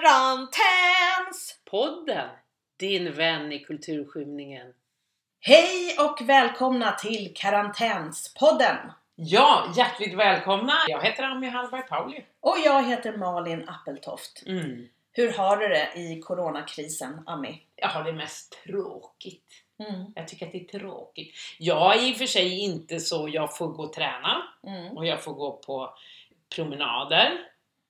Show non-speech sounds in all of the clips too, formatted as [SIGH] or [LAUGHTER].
Karantäns! Podden, din vän i kulturskymningen. Hej och välkomna till Karantänspodden! Ja, hjärtligt välkomna! Jag heter Ami Hallberg Pauli. Och jag heter Malin Appeltoft. Mm. Hur har du det i coronakrisen, Ami? Jag har det mest tråkigt. Mm. Jag tycker att det är tråkigt. Jag är i och för sig inte så, jag får gå och träna Mm. och jag får gå på promenader.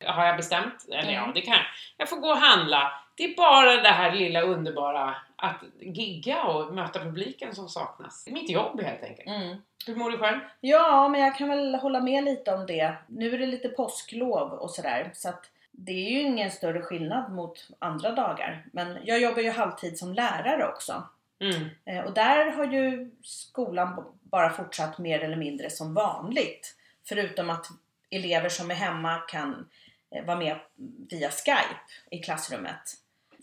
Har jag bestämt? Eller ja, Mm. det kan jag. Jag får gå och handla. Det är bara det här lilla underbara att gigga och möta publiken som saknas. Mitt jobb helt enkelt. Mm. Hur mår du själv? Ja, men jag kan väl hålla med lite om det. Nu är det lite påsklov och sådär, så att det är ju ingen större skillnad mot andra dagar. Men jag jobbar ju halvtid som lärare också. Mm. Eh, Och där har ju skolan bara fortsatt mer eller mindre som vanligt. Förutom att elever som är hemma kan eh, vara med via Skype i klassrummet.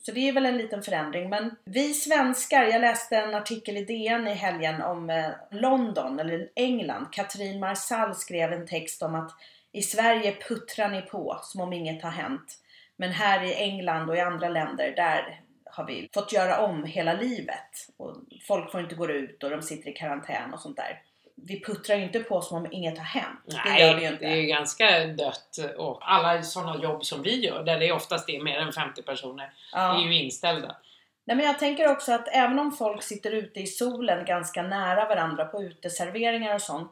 Så det är väl en liten förändring. Men vi svenskar, jag läste en artikel i DN i helgen om eh, London, eller England. Katrin Marsall skrev en text om att i Sverige puttrar ni på som om inget har hänt. Men här i England och i andra länder, där har vi fått göra om hela livet. Och folk får inte gå ut och de sitter i karantän och sånt där. Vi puttrar ju inte på som om inget har hänt. det gör vi ju Nej, inte. det är ju ganska dött. Och alla sådana jobb som vi gör, där det oftast är mer än 50 personer, Ja. är ju inställda. Nej, men jag tänker också att även om folk sitter ute i solen ganska nära varandra på uteserveringar och sånt.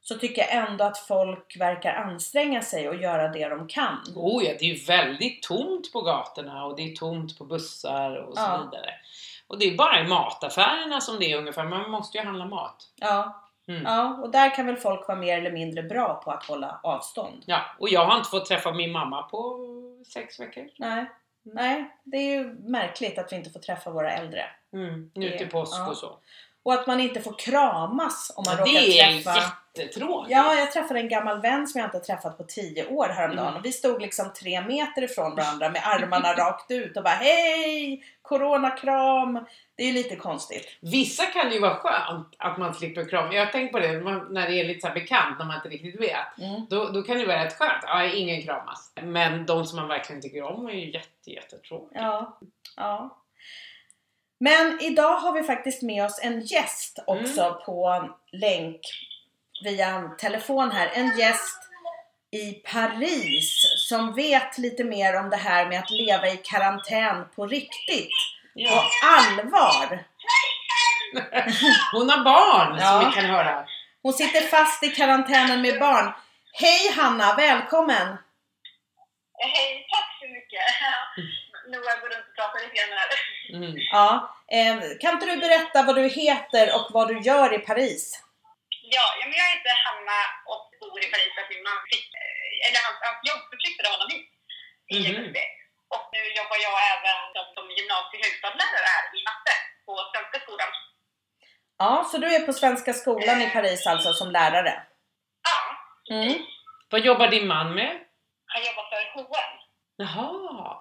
Så tycker jag ändå att folk verkar anstränga sig och göra det de kan. Oh ja, det är ju väldigt tomt på gatorna och det är tomt på bussar och så Ja. vidare. Och det är bara i mataffärerna som det är ungefär, man måste ju handla mat. Ja. Mm. ja, och där kan väl folk vara mer eller mindre bra på att hålla avstånd. Ja, och jag har inte fått träffa min mamma på sex veckor. Nej, nej, det är ju märkligt att vi inte får träffa våra äldre. Mm. Nu till påsk ja. och så. Och att man inte får kramas om man Ja, råkar det är träffa... jättetråkigt. Ja, jag träffade en gammal vän som jag inte träffat på tio år häromdagen. Mm. Och vi stod liksom tre meter ifrån varandra med armarna [LAUGHS] rakt ut och bara Hej! Coronakram! Det är ju lite konstigt. Vissa kan det ju vara skönt att man slipper krama. Jag har tänkt på det när det är lite så bekant, när man inte riktigt vet. Mm. Då, då kan det vara rätt skönt. Ja, ingen kramas. Men de som man verkligen tycker om är ju jätte, jättetråkiga. Ja, ja. Men idag har vi faktiskt med oss en gäst också Mm. på länk via telefon här. En gäst i Paris som vet lite mer om det här med att leva i karantän på riktigt. På Ja. allvar. [LAUGHS] Hon har barn Ja. som vi kan höra. Hon sitter fast i karantänen med barn. Hej Hanna, välkommen! Hej, tack så mycket. [LAUGHS] Noah går runt och pratar lite grann här. Mm. Ja, eh, kan inte du berätta vad du heter och vad du gör i Paris? Ja, men jag heter Hanna och bor i Paris för att min man fick, eh, eller hans, hans jobb förflyttade honom hit i augusti. Och nu jobbar jag även som, som gymnasie högstadielärare här i matte på Svenska skolan. Ja, så du är på Svenska skolan i Paris alltså som lärare? Ja, Mm. Vad jobbar din man med? han jobbar för H&M. Jaha.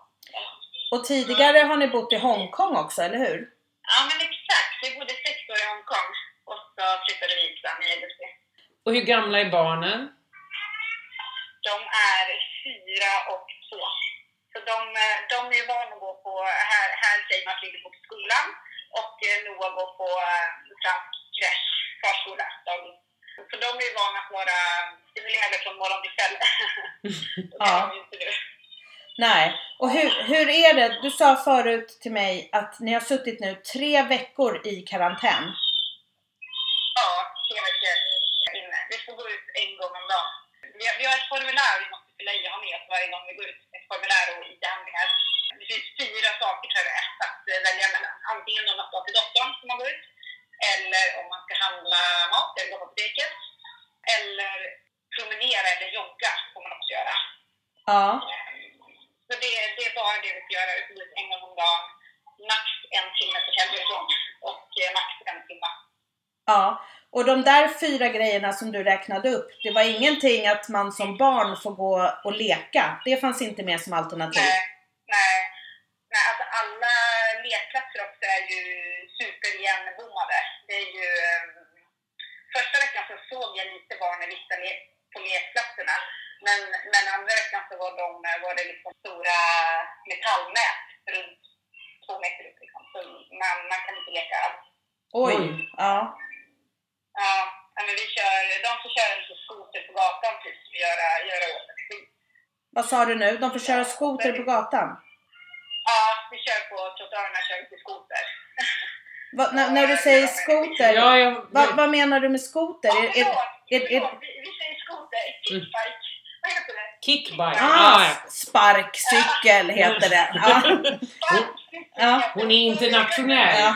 Och tidigare har ni bott i Hongkong också, eller hur? Ja, men exakt. Vi bodde sex år i Hongkong och så flyttade vi hit i augusti. Och hur gamla är barnen? De är fyra och två. Så de, eh, de är ju vana att gå på, här, här säger man att vi går på skolan och eh, Noah går på eh, fransk förskola, dagis. Så de är ju vana att vara stimulerade från morgon till kväll. [LAUGHS] det Ja. har vi inte nu. Nej. Och hur, hur är det? Du sa förut till mig att ni har suttit nu tre veckor i karantän. Ja, tre veckor inne. Vi får gå ut en gång om dagen. Vi har, vi har ett formulär vi måste fylla i och ha med oss varje gång vi går ut. Ett formulär och IT-handlingar. Det finns fyra saker tror jag att eh, välja mellan. Antingen om man ska till doktorn som man går ut. Eller om man ska handla mat eller gå på apoteket. Eller promenera eller jogga får man också göra. Ja. Så det, det är bara det vi ska göra. Vi får gå ut en gång om dagen. Max en timme på hemifrån. Och eh, max en timme. Ja. Och de där fyra grejerna som du räknade upp, det var ingenting att man som barn får gå och leka. Det fanns inte med som alternativ. Nej, nej. nej alltså alla lekplatser också är ju superigenbommade. Det är ju... eh, Första veckan så såg jag lite barn i vissa le- på lekplatserna. Men, men andra veckan så var, de, var det liksom stora metallnät runt två meter upp. Liksom. Så man, man kan inte leka alls. Oj. Ja. Ja, men vi kör, de får köra lite skoter på gatan typ, och göra, göra åt en skit. Vad sa du nu? De får köra skoter på gatan? Ja, vi kör på trottoarerna, kör lite skoter. Va, när, när du säger skoter, Ja, jag, va, vad menar du med skoter? Ja, förlåt, är- är- förlåt. Vi, vi säger skoter, kickbike. Vad heter det? kickbike. ah, Ah, ja. sparkcykel heter det. Ja. Ja. Hon är internationell. Ja.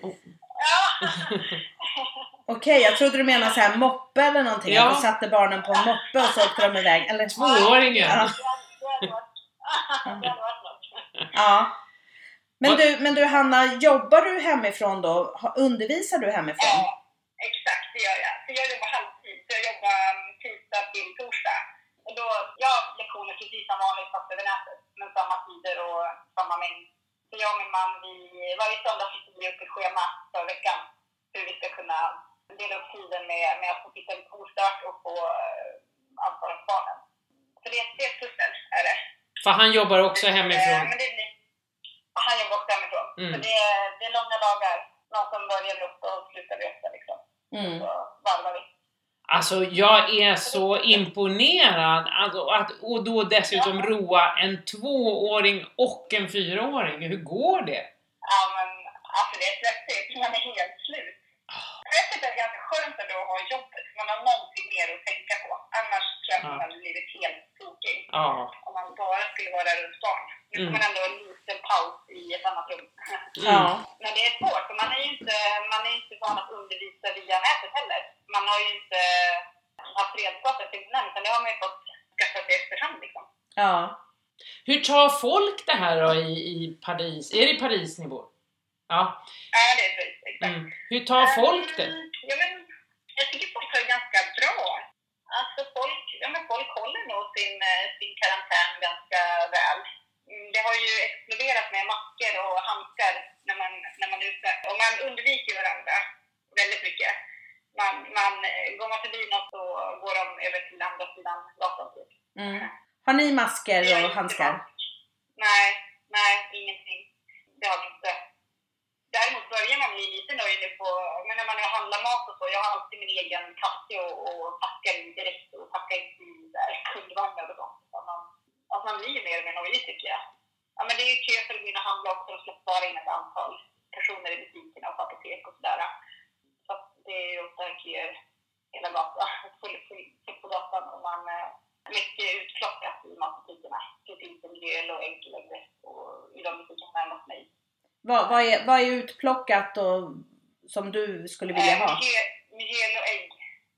Ja. Okej, jag trodde du menade så här moppe eller någonting. Ja. Att du satte barnen på en moppe och så åkte de iväg. Eller, Tvååringen. Ja. Det hade varit- det hade varit något. ja. Men du, men du Hanna, jobbar du hemifrån då? Ha- Undervisar du hemifrån? Ja, exakt det gör jag. Så jag jobbar halvtid. Så jag jobbar mm, tisdag till torsdag. Då, jag har lektioner precis som vanligt fast över nätet. Men samma tider och samma mängd. Så jag och min man, vi, varje söndag sitter vi upp ett schema för veckan. Hur vi ska kunna dela upp tiden med, med att få titta lite ostört och få uh, ansvara för barnen. Så det, det är ett pussel, är det. För han jobbar också Eh, hemifrån. Men det blir, han jobbar också hemifrån. Mm. Så det är, det är långa dagar. Någon som börjar åtta och slutar vid åtta liksom. Mm. Så varvar vi. Alltså jag är så imponerad alltså, att, och då dessutom roa en tvååring och en fyraåring. Hur går det? Ja men alltså det är stressigt. Man är helt slut. Stresset är ganska skönt ändå att ha jobbet. Man har någonting mer att tänka på. Annars tror jag att man hade blivit helt tokig. Ja. Om man bara skulle vara runt barn. Nu får Mm. man ändå en liten paus i ett annat rum. Ja. Men det är svårt, för man är ju inte, man är inte van att undervisa via nätet heller. Man har ju inte haft redskapet innan, utan det har man ju fått skaffa sig efterhand liksom. ja. Hur tar folk det här då i, i Paris? Är det i Paris ni bor? Ja. Ja, det är precis. Exakt. Mm. Hur tar folk det? Mm, Ja, men jag tycker folk har det ganska bra. Alltså folk, ja, men folk håller nog sin, eh, sin karantän ganska väl. Det har ju exploderat med masker och handskar när man, när man är ute. Och man undviker varandra väldigt mycket. Man, man, eh, går man förbi något så går de över till andra sidan gatan. Typ. Mm. Har ni masker och handskar? Nej, nej, ingenting. Det har vi inte. Däremot börjar man bli lite nöjd nu på, men när man handlar mat och så, jag har alltid min egen kasse och, och packar in direkt och packar inte i där kundvagnar och sånt. Så man, att man blir mer och mer nöjd tycker jag. Ja, men det är ju kö för att gå in och handla också och släppa bara in ett antal personer i butikerna och på apotek och sådär. Så att det är ju ofta köer hela gatan, fullt full, full på gatan och man eh, mycket utplockat i matbutikerna. Det finns en mjöl och enkelägg och i de butikerna närmast mig. Vad, vad, är, vad är utplockat och som du skulle vilja Eh, ha? mjöl, mjöl och ägg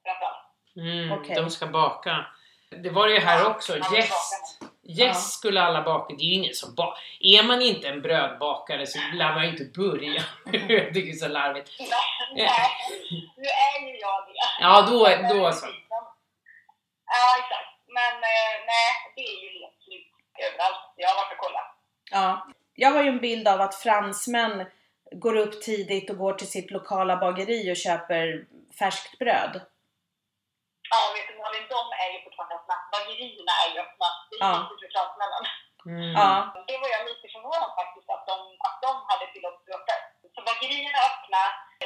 framförallt. Mm, Okej. De ska baka. Det var det ju här Ja, också. vill Jäst. Jäst Ja. skulle alla baka. Det är ju ingen som bakar. Är man inte en brödbakare så lär man ju inte börja. [LAUGHS] det är så larvigt. Nej, nej, nu är ju jag det. Ja, då, då så. Ja, exakt. Men eh, nej, det är ju helt slut överallt. Jag har varit och kollat. Ja. Jag har ju en bild av att fransmän går upp tidigt och går till sitt lokala bageri och köper färskt bröd. Ja, vet du Malin, de är ju fortfarande öppna. Bagerierna är ju öppna. Det är Ja. ju inte fransmännen. Mm. Ja. Det var jag lite förvånad faktiskt att de, att de hade tillåtits öppet. Så bagerierna är öppna.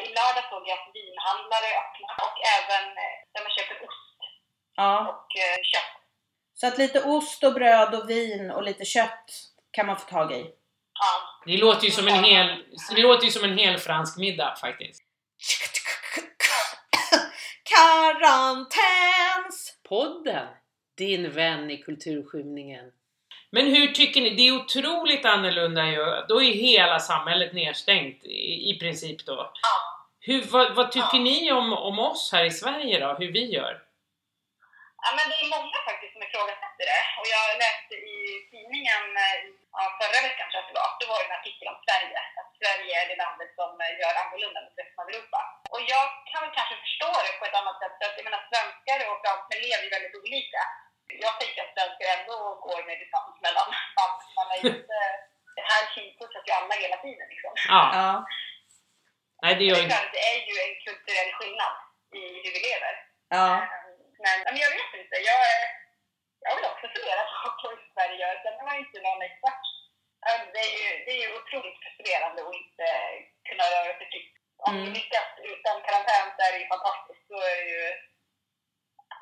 I lördag såg jag att vinhandlare är öppna och även eh, där man köper ost ja. och eh, kött. Så att lite ost och bröd och vin och lite kött kan man få tag i. Ja, Det låter ju som en hel, det låter ju som en hel fransk middag faktiskt. Karantäns! Podden, din vän i kulturskymningen. Men hur tycker ni? Det är otroligt annorlunda ju. Då är hela samhället nedstängt i, i princip då. ja. Hur, vad, vad tycker Ja. ni om, om oss här i Sverige då? Hur vi gör? Ja, men det är många faktiskt som ifrågasätter det. Och jag läste i tidningen eh, ja, förra veckan, tror jag att det var, det var en artikel om Sverige. Att Sverige är det landet som eh, gör annorlunda mot resten av Europa. Och jag kan väl kanske förstå det på ett annat sätt. För att, jag menar, svenskar och fransmän lever ju väldigt olika. Jag tänker att svenskar ändå går med distans mellan [LAUGHS] man. Man är ju inte... Det här kinpussas ju alla hela tiden liksom. Ja, Ja. nej det Det gör är inte. klart, det är ju en kulturell skillnad i hur vi lever. Ja. Men, men jag vet inte. Jag, ja, hur Sverige gör. Sen är man ju inte någon expert. Men Det är ju, det är ju otroligt frustrerande att inte kunna röra sig fritt. Om Mm. vi lyckas utan karantän så är det ju fantastiskt. Då är det ju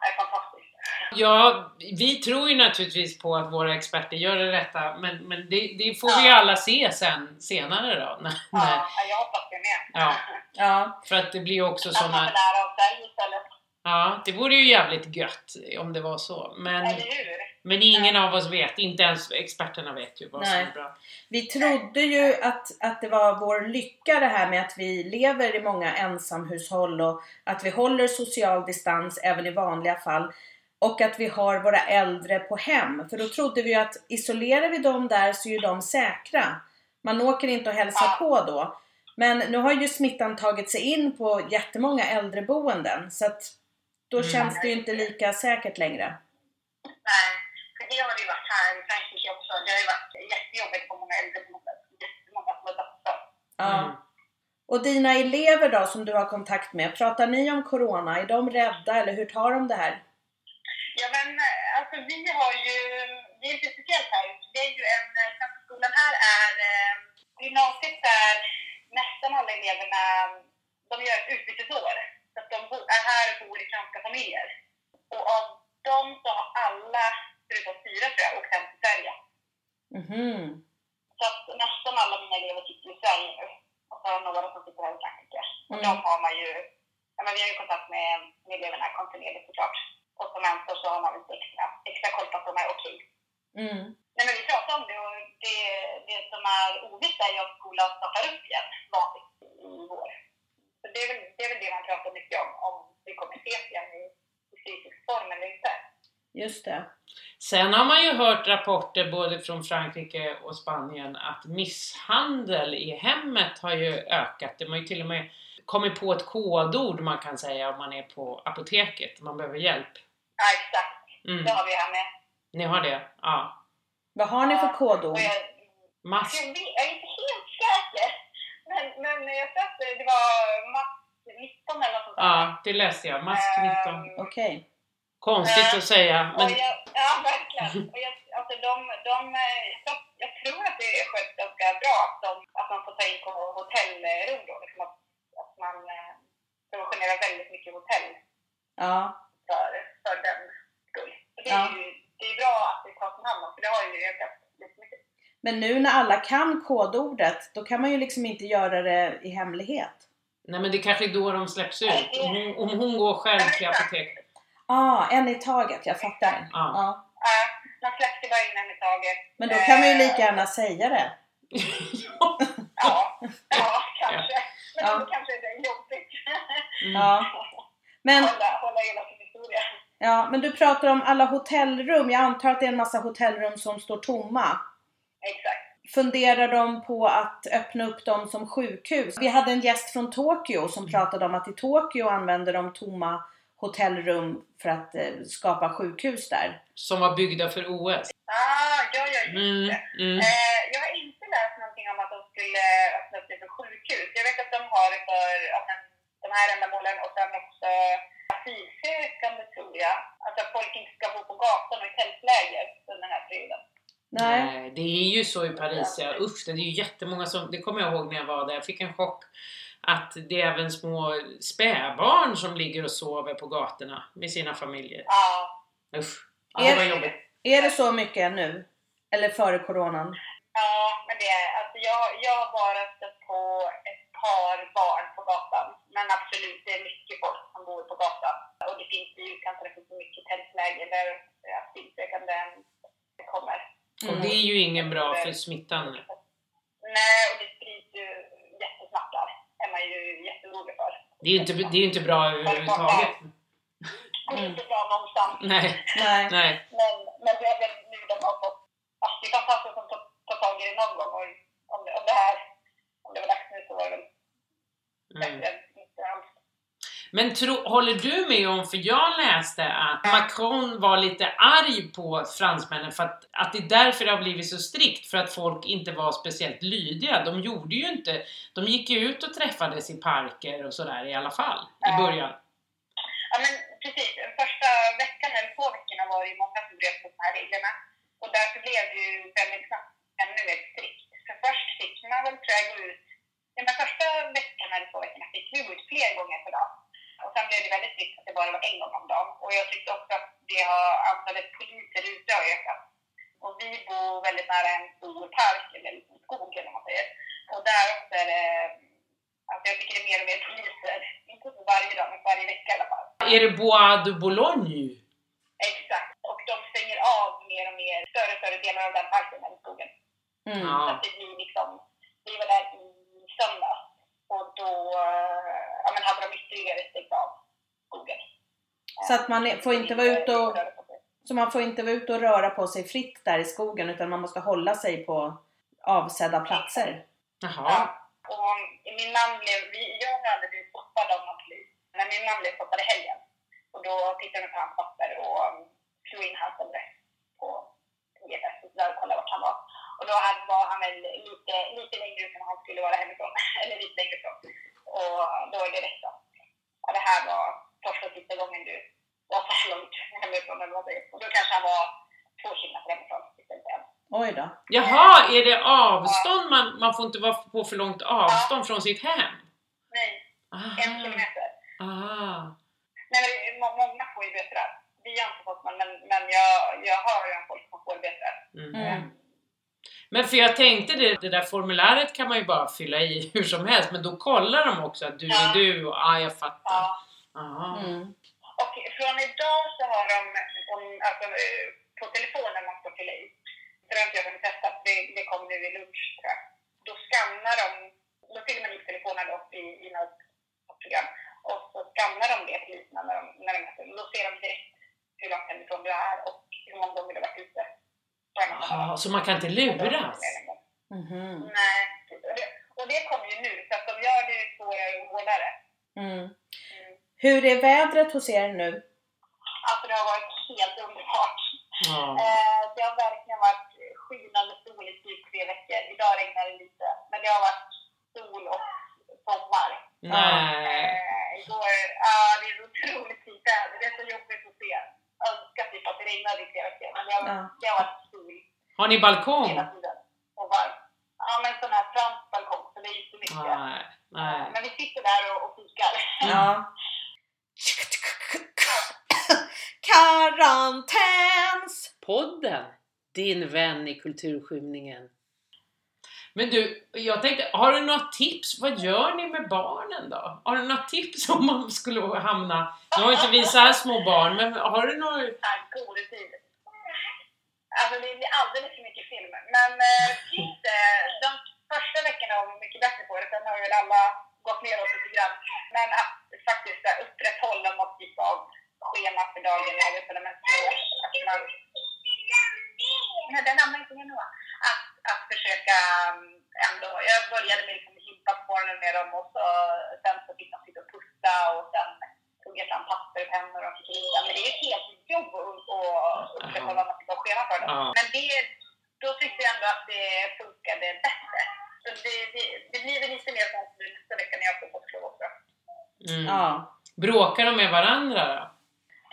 är fantastiskt. Ja, vi tror ju naturligtvis på att våra experter gör det rätta, men, men det, det får vi ju alla se sen, senare då. När, Ja, jag hoppas det med. Ja. [LAUGHS] Ja, för att det blir också Att man får lära av Sverige istället. Ja, det vore ju jävligt gött om det var så. Men, men ingen av oss vet, inte ens experterna vet ju vad som Nej. är bra. vi trodde ju att, att det var vår lycka det här med att vi lever i många ensamhushåll och att vi håller social distans även i vanliga fall. Och att vi har våra äldre på hem. För då trodde vi ju att isolerar vi dem där så är ju de säkra. Man åker inte och hälsar på då. Men nu har ju smittan tagit sig in på jättemånga äldreboenden. Så att då Mm. känns det ju inte lika säkert längre. Nej, för det har det ju varit här i Frankrike också. Det har ju varit jättejobbigt på många äldreboenden. Jättemånga som har dött. Ja. Mm. Och dina elever då som du har kontakt med, pratar ni om Corona? Är de rädda eller hur tar de det här? Ja men eh, alltså vi har ju, det är lite speciellt här. Det är ju en, eh, Svenska skolan här är, eh, gymnasiet är nästan alla eleverna, de gör ett utbytesår. Så att de bo- är här och bor i franska familjer. Och av dem så har alla, förutom fyra tror jag, åkt hem till Sverige. Mhm. Så att nästan alla mina elever sitter i Sverige nu. Och så har jag några som sitter här i Frankrike. Och Mm. de har man ju, ja men vi har ju kontakt med, med eleverna kontinuerligt såklart. Och som mentor så har man lite extra, extra koll på att de är okej. Mm. Nej men vi pratar om det och det, det som är ovisst är ju om skolan startar upp igen vanligt i vår. Så det är väl det, är väl det man pratar mycket om, om vi kommer ses igen i, i fysisk form eller inte. Just det. Sen har man ju hört rapporter både från Frankrike och Spanien att misshandel i hemmet har ju ökat. De har ju till och med kommit på ett kodord man kan säga om man är på apoteket, man behöver hjälp. Ja exakt, Mm. det har vi här med. Ni har det? Ja. Vad har ni för kodord? Jag, Mask. jag, är inte helt säker. Men, men jag tror att det var max 19 eller något sånt. Ja, det läste jag. Mask 19. Ehm, Okej. Konstigt att säga, men Och jag, ja, verkligen. Och jag, alltså de, de, eh, jag, tror- jag tror att det sköts ganska bra att, de, att man får ta in på hotellrum då. Liksom att, att man eh, subventionerar väldigt mycket hotell Ja. för, för den skull. Det är Ja. ju det är bra att det tas om hand för det har ju ökat jättemycket. Men nu när alla kan kodordet, då kan man ju liksom inte göra det i hemlighet. nej men det kanske är då de släpps ut. Om hon, om hon går själv till apoteket. Ah, en i taget, jag fattar. Ja. Ja. Ja, man släppte bara in en i taget. Men då kan man ju Eh, lika gärna säga det. ja. [LAUGHS] Ja, ja kanske. Men Ja. då kanske det är jobbigt. Mm. Ja. Men, hålla, hålla hela sin historia. ja, men du pratar om alla hotellrum. Jag antar att det är en massa hotellrum som står tomma. Exakt. Funderar de på att öppna upp dem som sjukhus? Vi hade en gäst från Tokyo som pratade om att i Tokyo använder de tomma hotellrum för att eh, skapa sjukhus där. Som var byggda för OS. Ah, ja, ja, just Mm. det. Mm. Eh, jag har inte läst någonting om att de skulle öppna upp det för sjukhus. Jag vet att de har det för men, de här ändamålen och sen också asylsökande tror jag. Alltså att folk inte ska bo på gatan och i tältläger under den här perioden. Nej. Nej, det är ju så i Paris ja. Usch, det är ju jättemånga som, det kommer jag ihåg när jag var där, jag fick en chock. Att det är även små spädbarn som ligger och sover på gatorna med sina familjer. Ja, Usch, ja, Är det var jobbigt. Är det så mycket nu? Eller före coronan? ja men det är, alltså jag, jag har bara stött på ett par barn på gatan. Men absolut, det är mycket folk som bor på gatan. Och det finns i utkanten, det finns så mycket tältläger där asylsökande kommer. Och det är ju ingen bra för smittan. Nej, och det sprids ju jättesnabbt där. är man ju jätteorolig för. Det är ju inte, det är inte bra överhuvudtaget. Det är inte bra någonstans. Nej, Nej. nej. Men, men det är väl nu de har fått... Ja, det är fantastiskt att de tar, tar tag i det någon gång. Och om, det, om det här om det var dags nu så var det väl Mm. inte alls. Men tro, håller du med om, för jag läste att Macron var lite arg på fransmännen för att, att det är därför det har blivit så strikt, för att folk inte var speciellt lydiga. De gjorde ju inte, de gick ju ut och träffades i parker och sådär i alla fall, i Ja. början. Ja, men precis. Den första veckan eller två veckorna var det ju många som bröt mot de här reglerna. Och därför blev det ju väldigt snabbt ännu mer strikt. För först fick man väl tror jag gå ut, ja, men första veckan eller två veckorna fick vi gå ut fler gånger per dag. Och sen blev det väldigt strikt att det bara var en gång om dagen. Och jag tyckte också att det har, antalet poliser ute har ökat. Vi bor väldigt nära en stor park, eller en skog eller vad man säger. Och där också är det, alltså jag tycker det är mer och mer poliser. Inte så varje dag, men varje vecka i alla fall. Är det Bois de Boulogne? Exakt. Och de stänger av mer och mer, större och större delar av den parken, den skogen. Mm. Så att det blir liksom, vi var där i söndags och då eh, ja, men hade de ytterligare stängt av skogen. Så att man får inte vara ute och- Så man får inte vara ute och röra på sig fritt där i skogen utan man måste hålla sig på avsedda platser. Jaha. Ja. Och min man blev, vi, jag aldrig blivit stoppad av någon polis, men min man blev stoppad i helgen. Och då tittade de på hans papper och um, slog in hans adress på GPS och kollade vart han var. Och då hade, var han väl lite, lite längre ut än han skulle vara hemifrån. [LAUGHS] Eller lite längre ifrån. Och då är det rätt då. Ja, det här var första och sista gången du var så här långt hemifrån eller vad det är. Och då kanske han var två kilometer hemifrån istället för en. Oj då. Jaha, är det avstånd? Man, man får inte vara på för långt avstånd från sitt hem? Nej, en Ah, kilometer. ah. Nej, men är många får ju böter. Vi har inte fått någon, men, men jag, jag hör ju om folk som får böter. Mm. Mm. Men för jag tänkte det, det där formuläret kan man ju bara fylla i [LAUGHS] hur som helst, men då kollar de också att du är Ja. du och ah, jag fattar. Ja. Aha. Mm. Eh, på telefonen man ska fylla i, det har inte jag hunnit testa, det, det kom nu i lunch tror jag. Då skannar de, då fyller man i telefonen upp i, i något program och så skannar de det poliserna när de, när de mäter. Då ser de direkt hur långt hemifrån du är och hur många gånger du har varit ute. dag. så man kan inte luras? Mhm. Nej, och det, och det kommer ju nu, så att de gör det svårare och hårdare. Mm. Mm. Hur är vädret hos er nu? Alltså det har varit helt underbart. Ja. Eh, det har verkligen varit skinande sol i typ tre veckor. Idag regnar det lite, men det har varit sol och sommar. Nej. Eh, igår, ja det är så otroligt fint väder. Det är så jobbigt att se. Önskar typ att det regnade i tre veckor, men det har, Ja. det har varit sol Har ni balkong? hela tiden. Och varmt. Ja men sån här fransk balkong, så det är inte mycket. Nej. Nej. Men vi sitter där och, och fikar. Ja. [LAUGHS] Karantäns! Podden, din vän i kulturskymningen. Men du, jag tänkte, har du några tips? Vad gör ni med barnen då? Har du några tips om man skulle hamna... Nu har inte vi så här små barn, men har du några... här god tid. Alltså det blir alldeles för mycket film. Men eh, finns det, eh, de första veckorna var vi mycket bättre på det, sen har väl alla gått neråt lite grann. Men att faktiskt eh, upprätthålla något typ av schema för dagen, jag vet inte, men. Att man... Nej, den ramlar inte ner nu. va? Att, att försöka mm, ändå, jag började med liksom himpa på morgonen med dem och så, sen så fick de sitta och pussa och sen tog jag fram papper och pennor och fick rita. Men det är ett helt jobb att att upprätthålla något typ av schema för dem. Ja. Men det, då tyckte jag ändå att det funkade bättre. Så det, det, det blir väl lite mer sånt nu nästa vecka när jag får påsklov också. Mm. Ja. Bråkar de med varandra då?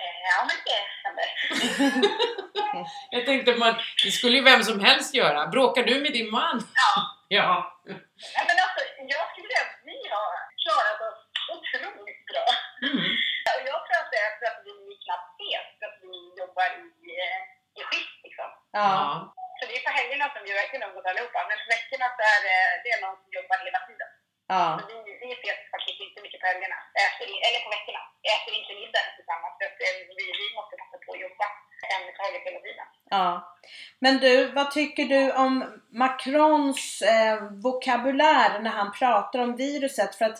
Eh, ja, men det händer. [LAUGHS] Jag tänkte man, det skulle ju vem som helst göra. Bråkar du med din man? Ja. [LAUGHS] Ja. Nej, men alltså, jag skulle säga att vi har klarat oss otroligt bra. Mm. Jobbar i, i skift liksom. Ja. Så det är på helgerna som vi verkligen umgås allihopa, men på veckorna så är det, det är någon som jobbar hela tiden. Ja. Så vi, vi ses faktiskt inte mycket på helgerna, äter, eller på veckorna. Äter inte middag tillsammans för att eh, vi, vi måste passa på att jobba en i taget hela tiden. Ja. Men du, vad tycker du om Macrons eh, vokabulär när han pratar om viruset? För att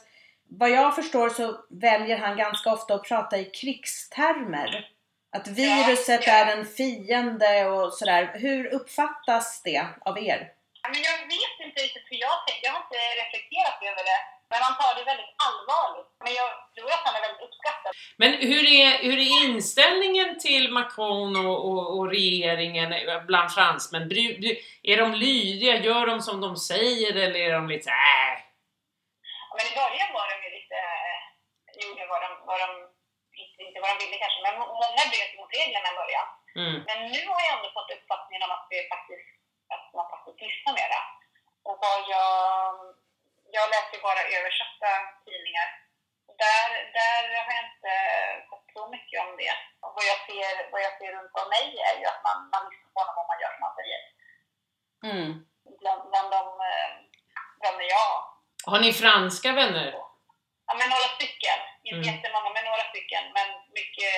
vad jag förstår så väljer han ganska ofta att prata i krigstermer. Att viruset Ja, ja. är en fiende och sådär. Hur uppfattas det av er? Ja, Men jag vet inte riktigt hur jag tänker, jag har inte reflekterat över det. Men han tar det väldigt allvarligt. Men jag tror att han är väldigt uppskattad. Men hur är, hur är inställningen till Macron och, och, och regeringen bland fransmän? Är de lydiga? Gör de som de säger eller är de lite så här, äh? Men i början var de ju lite, eh, gjorde vad de, vad de, inte vad de ville kanske, men många bröt mot reglerna i början. Mm. Men nu har jag ändå fått uppfattningen om att, det faktiskt, att man faktiskt lyssnar mera. Och vad jag, jag läser bara översatta tidningar. Där, där har jag inte fått så mycket om det. Och vad jag ser, vad jag ser runt om mig är ju att man, man lyssnar på vad man gör som man säger. Mm. Bland, bland de eh, vänner jag har. Har ni franska vänner? Ja, men några stycken. Inte Mm. jättemånga, men några stycken. Men mycket,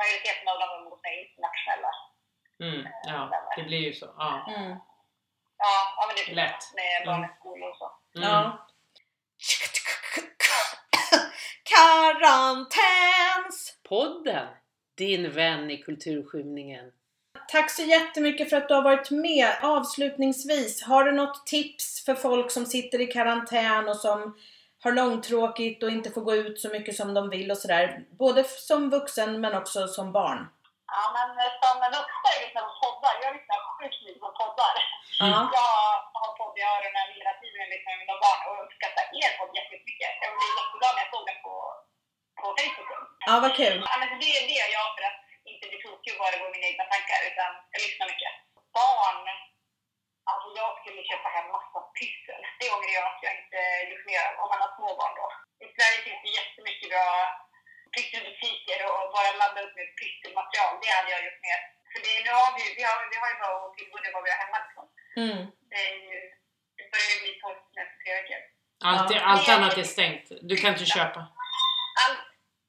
majoriteten av dem umgås med internationella. Mm, ja, det blir ju så. Ja. Mm. Ja, ja men det är Lätt. med Mm. barnens skolor och så. Mm. Ja. Karantäns! Podden, din vän i kulturskymningen. Tack så jättemycket för att du har varit med. Avslutningsvis, har du något tips för folk som sitter i karantän och som har långtråkigt och inte får gå ut så mycket som de vill och sådär? Både som vuxen men också som barn. Ja, men eh, som en vuxen på poddar. Jag lyssnar sjukt mycket på poddar. Ja. Jag har podd i öronen hela tiden lyssnar med mina barn och uppskattar er podd jättemycket. Jag blev jätteglad när jag såg den på, på Facebook. Ja, vad kul. Ja, men det är det jag gör för att inte bli tokig och bara gå mina egna tankar, utan jag lyssnar mycket. Barn, alltså jag skulle köpa hem massa pyssel. Det ångrar jag att jag inte gjort mer av, om man har små barn då. I Sverige finns det jättemycket bra pysselbutiker och bara ladda upp med pysselmaterial, det hade jag gjort mer. För det, nu har vi, vi, har, vi har ju bara att tillgå det vad vi har hemma liksom. Mm. Det, är ju, det börjar ju bli torrt efter tre veckor. Allt, Ja. allt annat är stängt. Du kan inte köpa. Allt,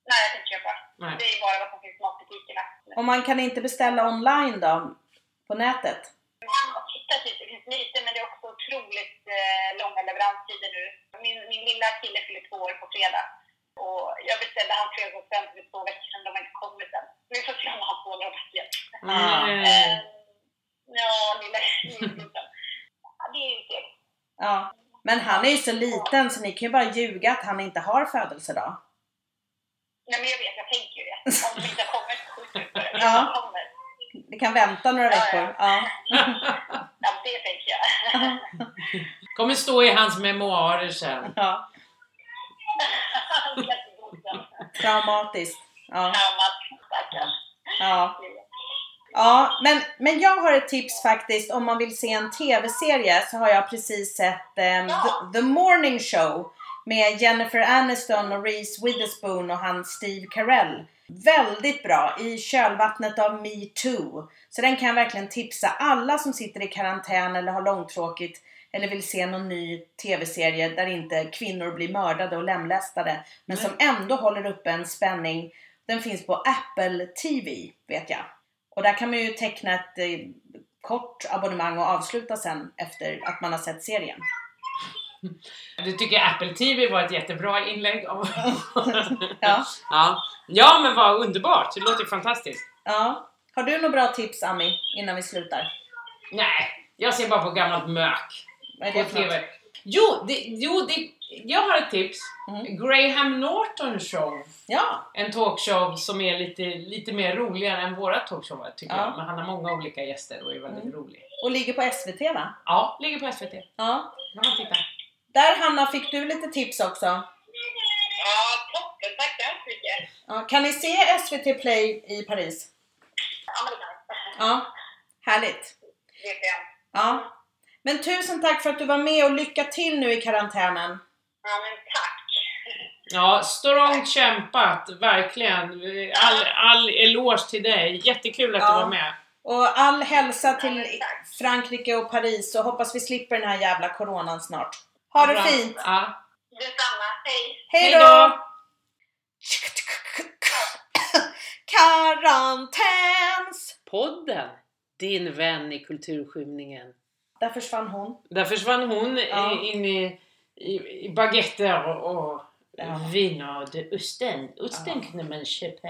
nej jag kan inte köpa. Nej. Det är bara vad som finns i matbutikerna. Och man kan inte beställa online då? På nätet? Jag har tittat lite, det finns lite men det är också otroligt eh, långa leveranstider nu. Lilla kille fyller två år på fredag. Och jag beställde hans fredagspresent för två veckor sedan, de har inte kommit än. Vi får se om han får några paket. Eh, ja, lilla Ja, det är ju trevligt. Ja. Men han är ju så liten så ni kan ju bara ljuga att han inte har födelsedag. Nej men jag vet, jag tänker ju det. Om det inte har kommit så skjuter vi på det. Ja. Det kommer. Vi kan vänta några Ja, ja. veckor. Ja. Ja, det tänker jag. Kommer stå i hans memoarer sen. ja. [LAUGHS] Traumatiskt. Ja. Ja. Ja, men, men jag har ett tips faktiskt. Om man vill se en TV-serie så har jag precis sett Ja. The, The Morning Show med Jennifer Aniston och Reese Witherspoon och han Steve Carell. Väldigt bra i kölvattnet av Me Too. Så den kan jag verkligen tipsa alla som sitter i karantän eller har långtråkigt eller vill se någon ny TV-serie där inte kvinnor blir mördade och lemlästade men som ändå håller uppe en spänning. Den finns på Apple TV vet jag. Och där kan man ju teckna ett eh, kort abonnemang och avsluta sen efter att man har sett serien. [LAUGHS] Du tycker Apple TV var ett jättebra inlägg? [LAUGHS] Ja. ja. ja, men vad underbart! Det låter fantastiskt. ja. Har du några bra tips Ami innan vi slutar? Nej, jag ser bara på gammalt mök Vad är på det för något? TV. Jo, det, jo det, jag har ett tips. Mm. Graham Norton Show. Ja, En talkshow som är lite, lite mer roligare än våra talkshower tycker Ja. jag. Men han har många olika gäster och är väldigt Mm. rolig. och ligger på SVT va? Ja, ligger på SVT. Ja. Kan man titta. Där Hanna fick du lite tips också. Ja, toppen. Tack så hemskt mycket. Ja, kan ni se SVT Play i Paris? Ja, men det kan jag. Ja, härligt. Det vet jag. Ja. Men tusen tack för att du var med och lycka till nu i karantänen. Ja, men tack. Ja, strångt kämpat, verkligen. All, all eloge till dig. Jättekul att Ja. du var med. Och all hälsa till Ja. Frankrike och Paris och hoppas vi slipper den här jävla coronan snart. Ha det Bra. fint! Ja. Detsamma. Hej. Hej då! då! Karantäns! Podden, din vän i kulturskymningen. Där försvann hon. Där försvann hon Ja. in i, i, i baguetter och, Ja. viner. Det osten. Osten kunde man köpa.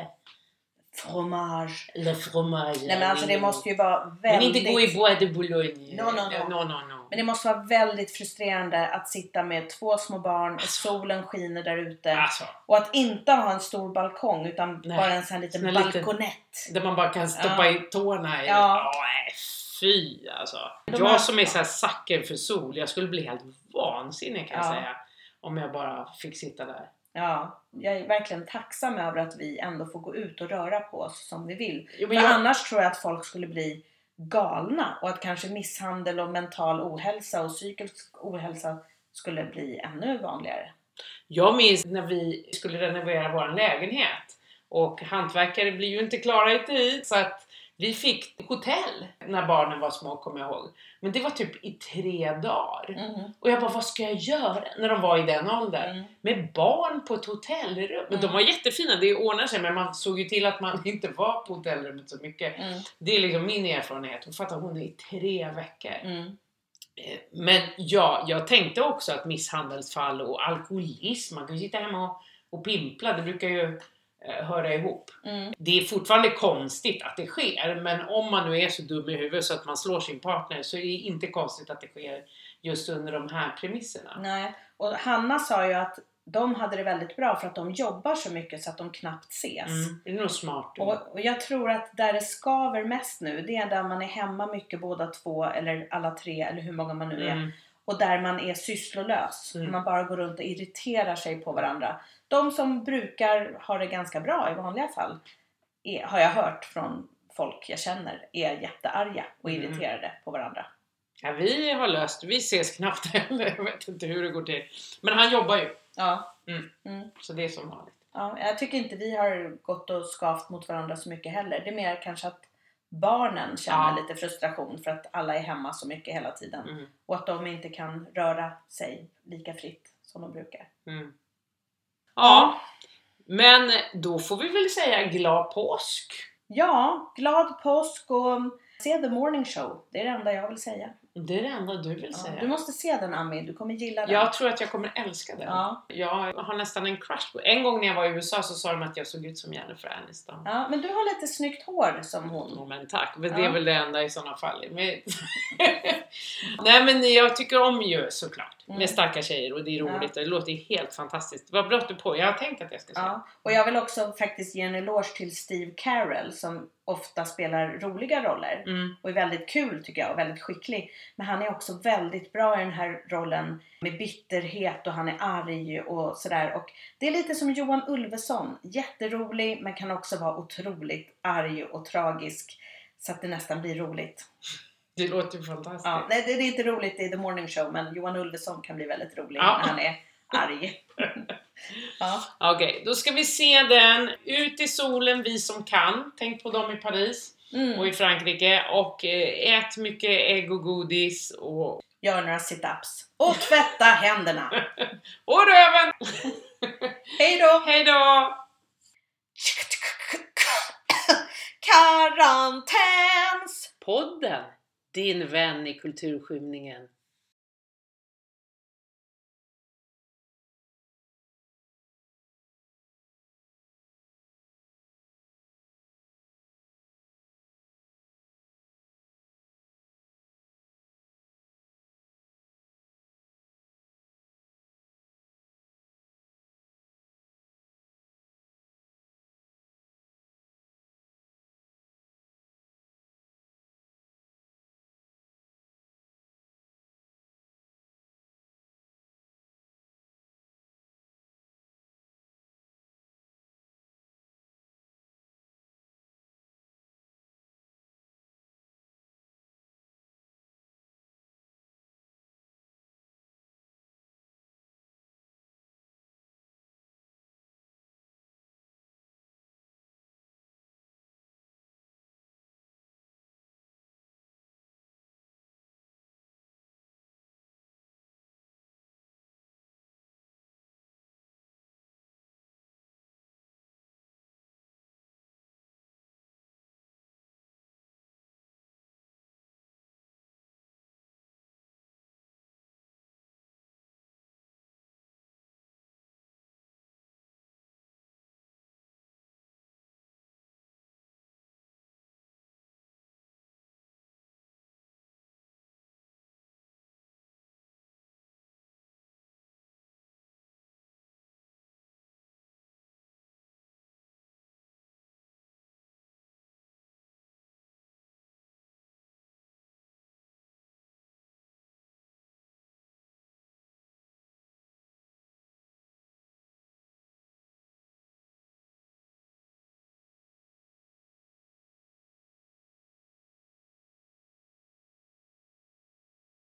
Fromage. Eller fromage. Nej men alltså det måste ju vara Men väldigt... inte gå i Bois de Boulogne. No, no, no. no, no, no. Men det måste vara väldigt frustrerande att sitta med två små barn och solen skiner där ute. Alltså, Och att inte ha en stor balkong utan Nej. bara en sån här liten balkonett. där man bara kan stoppa Ja. i tårna. i- Ja. Ja, nej, fy alltså. Jag som är så här sucker för sol, jag skulle bli helt vansinnig kan jag Ja. säga. Om jag bara fick sitta där. Ja, jag är verkligen tacksam över att vi ändå får gå ut och röra på oss som vi vill. Jo, jag, annars tror jag att folk skulle bli galna och att kanske misshandel och mental ohälsa och psykisk ohälsa skulle bli ännu vanligare. Jag minns när vi skulle renovera vår lägenhet och hantverkare blir ju inte klara i tid så att vi fick hotell när barnen var små kommer jag ihåg. Men det var typ i tre dagar. Mm. Och jag bara, vad ska jag göra? När de var i den åldern. Mm. Med barn på ett hotellrum. Men de Mm. var jättefina, det ordnar sig men man såg ju till att man [LAUGHS] inte var på hotellrummet så mycket. Mm. Det är liksom min erfarenhet. Och fatta hon är i tre veckor. Mm. Eh, Men ja, jag tänkte också att misshandelsfall och alkoholism, man kan ju sitta hemma och, och pimpla, det brukar ju höra ihop. Mm. Det är fortfarande konstigt att det sker, men om man nu är så dum i huvudet så att man slår sin partner så är det inte konstigt att det sker just under de här premisserna. Nej. Och Hanna sa ju att de hade det väldigt bra för att de jobbar så mycket så att de knappt ses. Mm, det är nog smart. Och, och jag tror att där det skaver mest nu, det är där man är hemma mycket båda två eller alla tre eller hur många man nu är. Mm. Och där man är sysslolös. Mm. Man bara går runt och irriterar sig på varandra. De som brukar ha det ganska bra i vanliga fall, är, har jag hört från folk jag känner, är jättearga och Mm. irriterade på varandra. Ja, vi har löst vi ses knappt [LAUGHS] heller. Jag vet inte hur det går till. Men han jobbar ju, Ja. Mm. Mm. så det är som vanligt. Ja, jag tycker inte vi har gått och skavt mot varandra så mycket heller. Det är mer kanske att barnen känner Ja. lite frustration för att alla är hemma så mycket hela tiden. Mm. Och att de inte kan röra sig lika fritt som de brukar. Mm. Ja, men då får vi väl säga glad påsk. Ja, glad påsk och se The Morning Show. Det är det enda jag vill säga. Det är det enda du vill Ja, säga. du måste se den Ami, du kommer gilla den. Jag tror att jag kommer älska den. Ja. Jag har nästan en crush på En gång när jag var i USA så sa de att jag såg ut som Jennifer Aniston. ja, men du har lite snyggt hår som hon. Oh, men tack, men det Ja. är väl det enda i sådana fall. Men... [LAUGHS] Nej men jag tycker om ju såklart Mm. med starka tjejer och det är roligt och det låter helt fantastiskt. Vad bra du på, jag har tänkt att jag ska se. Ja. Och jag vill också faktiskt ge en eloge till Steve Carell som ofta spelar roliga roller. Mm. och är väldigt kul tycker jag och väldigt skicklig. Men han är också väldigt bra i den här rollen med bitterhet och han är arg och sådär. Och det är lite som Johan Ulveson. Jätterolig men kan också vara otroligt arg och tragisk. Så att det nästan blir roligt. Det låter ju fantastiskt. Ja, nej, det är inte roligt i The Morning Show men Johan Ulveson kan bli väldigt rolig Ja. när han är arg. [LAUGHS] ja. Okej, då ska vi se den. Ut i solen, vi som kan. Tänk på dem i Paris Mm. och i Frankrike. Och eh, ät mycket ägg och godis och, Gör några sit-ups. Och tvätta händerna. [LAUGHS] och röven! [LAUGHS] Hej då! Hej då! [LAUGHS] Karantäns! Podden, din vän i kulturskymningen.